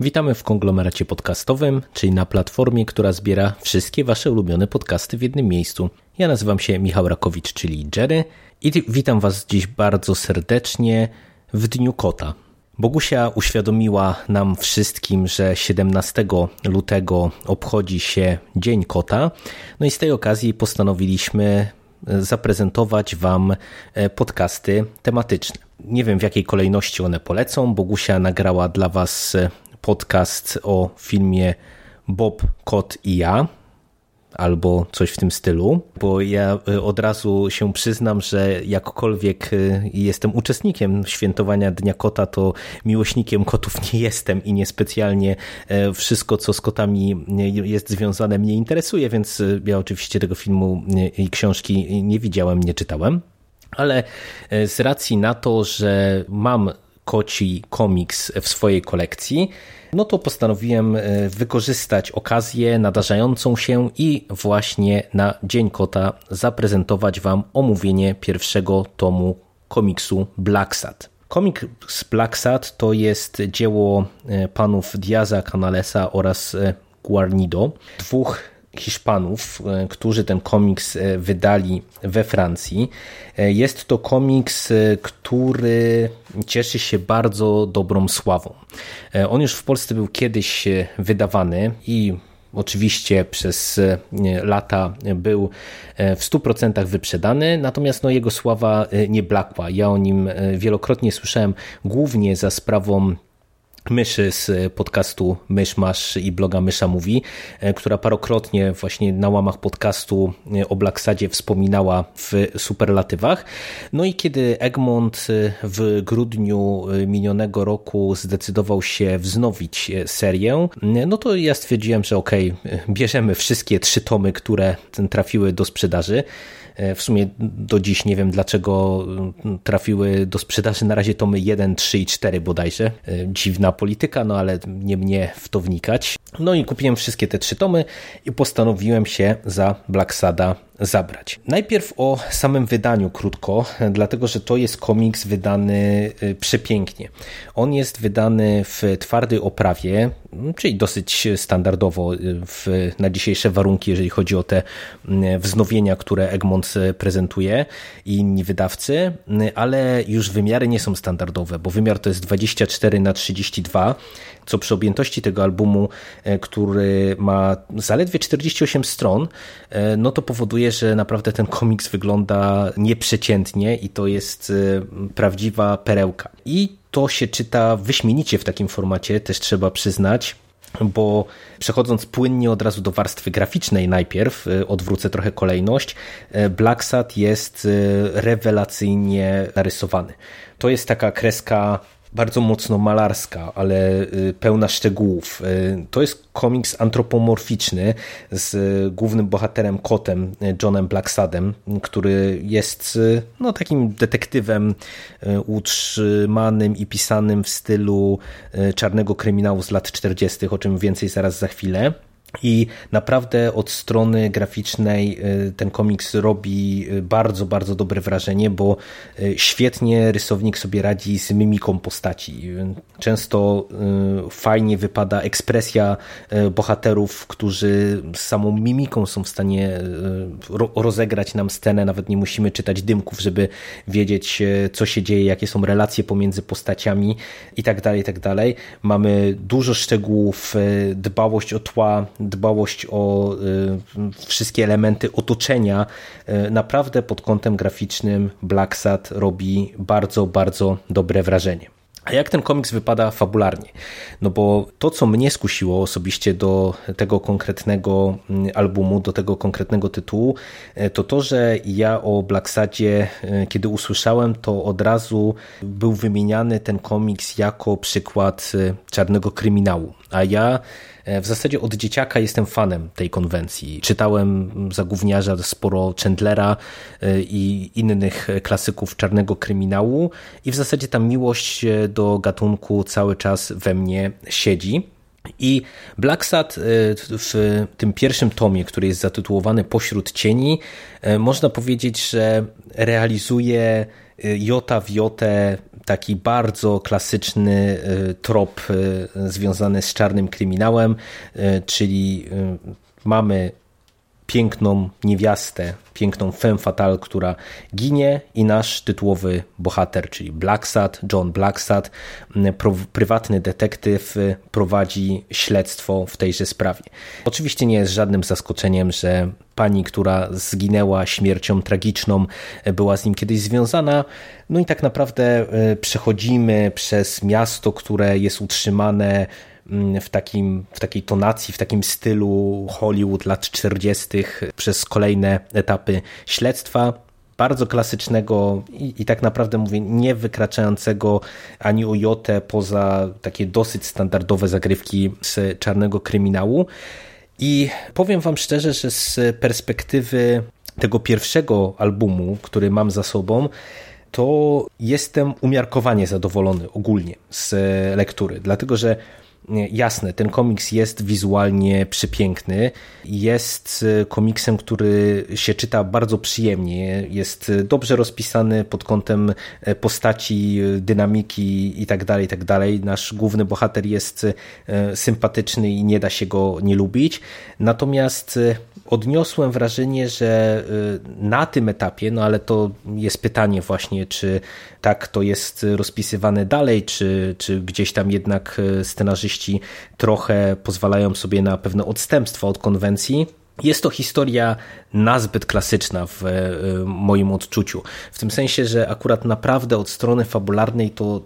Witamy w konglomeracie podcastowym, czyli na platformie, która zbiera wszystkie Wasze ulubione podcasty w jednym miejscu. Ja nazywam się Michał Rakowicz, czyli Jerry i witam Was dziś bardzo serdecznie w Dniu Kota. Bogusia uświadomiła nam wszystkim, że 17 lutego obchodzi się Dzień Kota, no i z tej okazji postanowiliśmy zaprezentować Wam podcasty tematyczne. Nie wiem w jakiej kolejności one polecą. Bogusia nagrała dla Was podcast o filmie Bob, Kot i ja, albo coś w tym stylu, bo ja od razu się przyznam, że jakkolwiek jestem uczestnikiem świętowania Dnia Kota, to miłośnikiem kotów nie jestem i niespecjalnie wszystko, co z kotami jest związane, mnie interesuje, więc ja oczywiście tego filmu i książki nie widziałem, nie czytałem. Ale z racji na to, że mam koci komiks w swojej kolekcji, no to postanowiłem wykorzystać okazję nadarzającą się i właśnie na Dzień Kota zaprezentować Wam omówienie pierwszego tomu komiksu Black Sad. Komiks Black Sad to jest dzieło panów Diaza Canalesa oraz Guarnido, dwóch Hiszpanów, którzy ten komiks wydali we Francji. Jest to komiks, który cieszy się bardzo dobrą sławą. On już w Polsce był kiedyś wydawany i oczywiście przez lata był w 100% wyprzedany, natomiast no, jego sława nie blakła. Ja o nim wielokrotnie słyszałem, głównie za sprawą Myszy z podcastu Mysz Masz i bloga Mysza Mówi, która parokrotnie właśnie na łamach podcastu o Blacksadzie wspominała w superlatywach. No i kiedy Egmont w grudniu minionego roku zdecydował się wznowić serię, no to ja stwierdziłem, że okej, okay, bierzemy wszystkie trzy tomy, które trafiły do sprzedaży. W sumie do dziś nie wiem, dlaczego trafiły do sprzedaży na razie tomy 1, 3 i 4 bodajże. Dziwna polityka, no ale nie mnie w to wnikać. No i kupiłem wszystkie te trzy tomy i postanowiłem się za Black Sada zabrać. Najpierw o samym wydaniu krótko, dlatego że to jest komiks wydany przepięknie. On jest wydany w twardej oprawie, czyli dosyć standardowo w, na dzisiejsze warunki, jeżeli chodzi o te wznowienia, które Egmont prezentuje i inni wydawcy, ale już wymiary nie są standardowe, bo wymiar to jest 24 na 32 co przy objętości tego albumu, który ma zaledwie 48 stron, no to powoduje, że naprawdę ten komiks wygląda nieprzeciętnie i to jest prawdziwa perełka. I to się czyta wyśmienicie w takim formacie, też trzeba przyznać bo przechodząc płynnie od razu do warstwy graficznej najpierw, odwrócę trochę kolejność, Black Sad jest rewelacyjnie narysowany. To jest taka kreska bardzo mocno malarska, ale pełna szczegółów. To jest komiks antropomorficzny z głównym bohaterem kotem Johnem Blacksadem, który jest no, takim detektywem utrzymanym i pisanym w stylu czarnego kryminału z lat 40., o czym więcej zaraz za chwilę. I naprawdę od strony graficznej ten komiks robi bardzo, bardzo dobre wrażenie, bo świetnie rysownik sobie radzi z mimiką postaci. Często fajnie wypada ekspresja bohaterów, którzy z samą mimiką są w stanie rozegrać nam scenę. Nawet nie musimy czytać dymków, żeby wiedzieć, co się dzieje, jakie są relacje pomiędzy postaciami i tak tak. Mamy dużo szczegółów, dbałość o tła, dbałość o wszystkie elementy otoczenia, naprawdę pod kątem graficznym Black Sad robi bardzo, bardzo dobre wrażenie. A jak ten komiks wypada fabularnie? No bo to, co mnie skusiło osobiście do tego konkretnego mm, albumu, do tego konkretnego tytułu, e, to to, że ja o Blacksadzie, kiedy usłyszałem, to od razu był wymieniany ten komiks jako przykład czarnego kryminału. A ja w zasadzie od dzieciaka jestem fanem tej konwencji. Czytałem za gówniarza sporo Chandlera i innych klasyków czarnego kryminału i w zasadzie ta miłość do gatunku cały czas we mnie siedzi. I Black Sad e, w tym pierwszym tomie, który jest zatytułowany Pośród cieni, e, można powiedzieć, że realizuje e, jota w jotę taki bardzo klasyczny trop związany z czarnym kryminałem, czyli mamy piękną niewiastę, piękną femme fatale, która ginie i nasz tytułowy bohater, czyli Blacksad, John Blacksad, prywatny detektyw prowadzi śledztwo w tejże sprawie. Oczywiście nie jest żadnym zaskoczeniem, że pani, która zginęła śmiercią tragiczną, była z nim kiedyś związana. No i tak naprawdę e, przechodzimy przez miasto, które jest utrzymane w, takim, w takiej tonacji, w takim stylu Hollywood lat 40. przez kolejne etapy śledztwa. Bardzo klasycznego i, i tak naprawdę mówię, nie wykraczającego ani o jotę poza takie dosyć standardowe zagrywki z czarnego kryminału. I powiem Wam szczerze, że z perspektywy tego pierwszego albumu, który mam za sobą, to jestem umiarkowanie zadowolony ogólnie z lektury, dlatego że Jasne, ten komiks jest wizualnie przepiękny. Jest e, komiksem, który się czyta bardzo przyjemnie. Jest dobrze rozpisany pod kątem e, postaci, e, dynamiki itd. Tak itd. Tak Nasz główny bohater jest sympatyczny i nie da się go nie lubić. Natomiast odniosłem wrażenie, że na tym etapie, no ale to jest pytanie właśnie, czy tak to jest rozpisywane dalej, czy, czy gdzieś tam jednak scenarzyści trochę pozwalają sobie na pewne odstępstwa od konwencji. Jest to historia nazbyt klasyczna w e, moim odczuciu. W tym sensie, że akurat naprawdę od strony fabularnej to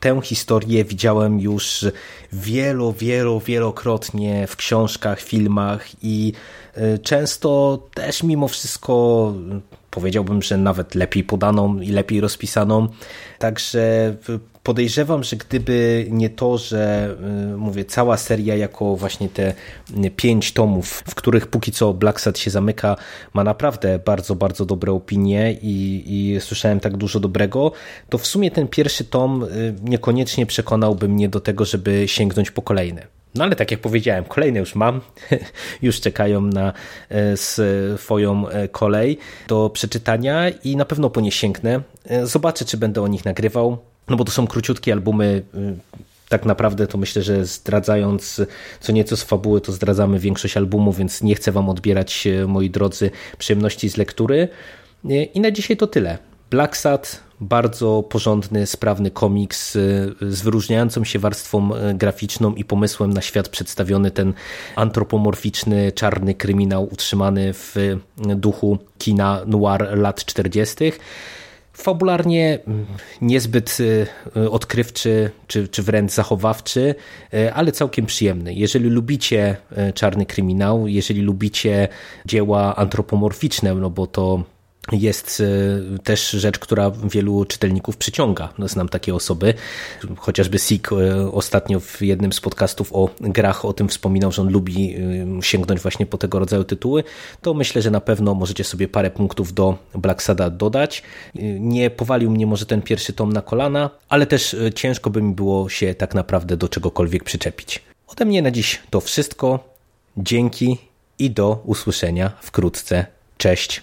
tę historię widziałem już wielo, wielo, wielokrotnie w książkach, filmach i e, często też mimo wszystko powiedziałbym, że nawet lepiej podaną i lepiej rozpisaną. Także podejrzewam, że gdyby nie to, że y, mówię, cała seria jako właśnie te pięć tomów, w których póki co Black Sad się zamyka, ma naprawdę bardzo, bardzo dobre opinie i, i słyszałem tak dużo dobrego, to w sumie ten pierwszy tom y, niekoniecznie przekonałby mnie do tego, żeby sięgnąć po kolejne. No ale tak jak powiedziałem, kolejne już mam, już czekają na swoją kolej do przeczytania i na pewno po nie sięgnę. Zobaczę, czy będę o nich nagrywał, no bo to są króciutkie albumy, tak naprawdę to myślę, że zdradzając co nieco z fabuły, to zdradzamy większość albumu, więc nie chcę wam odbierać, moi drodzy, przyjemności z lektury. I na dzisiaj to tyle. Black Sad, bardzo porządny, sprawny komiks y, z wyróżniającą się warstwą y, graficzną i pomysłem na świat przedstawiony, ten antropomorficzny, czarny kryminał utrzymany w y, duchu kina noir lat 40. Fabularnie niezbyt odkrywczy, czy, czy wręcz zachowawczy, ale całkiem przyjemny. Jeżeli lubicie czarny kryminał, jeżeli lubicie dzieła antropomorficzne, no bo to jest e, też rzecz, która wielu czytelników przyciąga. Znam takie osoby, chociażby Sik e, ostatnio w jednym z podcastów o grach o tym wspominał, że on lubi e, sięgnąć właśnie po tego rodzaju tytuły, to myślę, że na pewno możecie sobie parę punktów do Black Sada dodać. Nie powalił mnie może ten pierwszy tom na kolana, ale też ciężko by mi było się tak naprawdę do czegokolwiek przyczepić. Ode mnie na dziś to wszystko. Dzięki i do usłyszenia wkrótce. Cześć.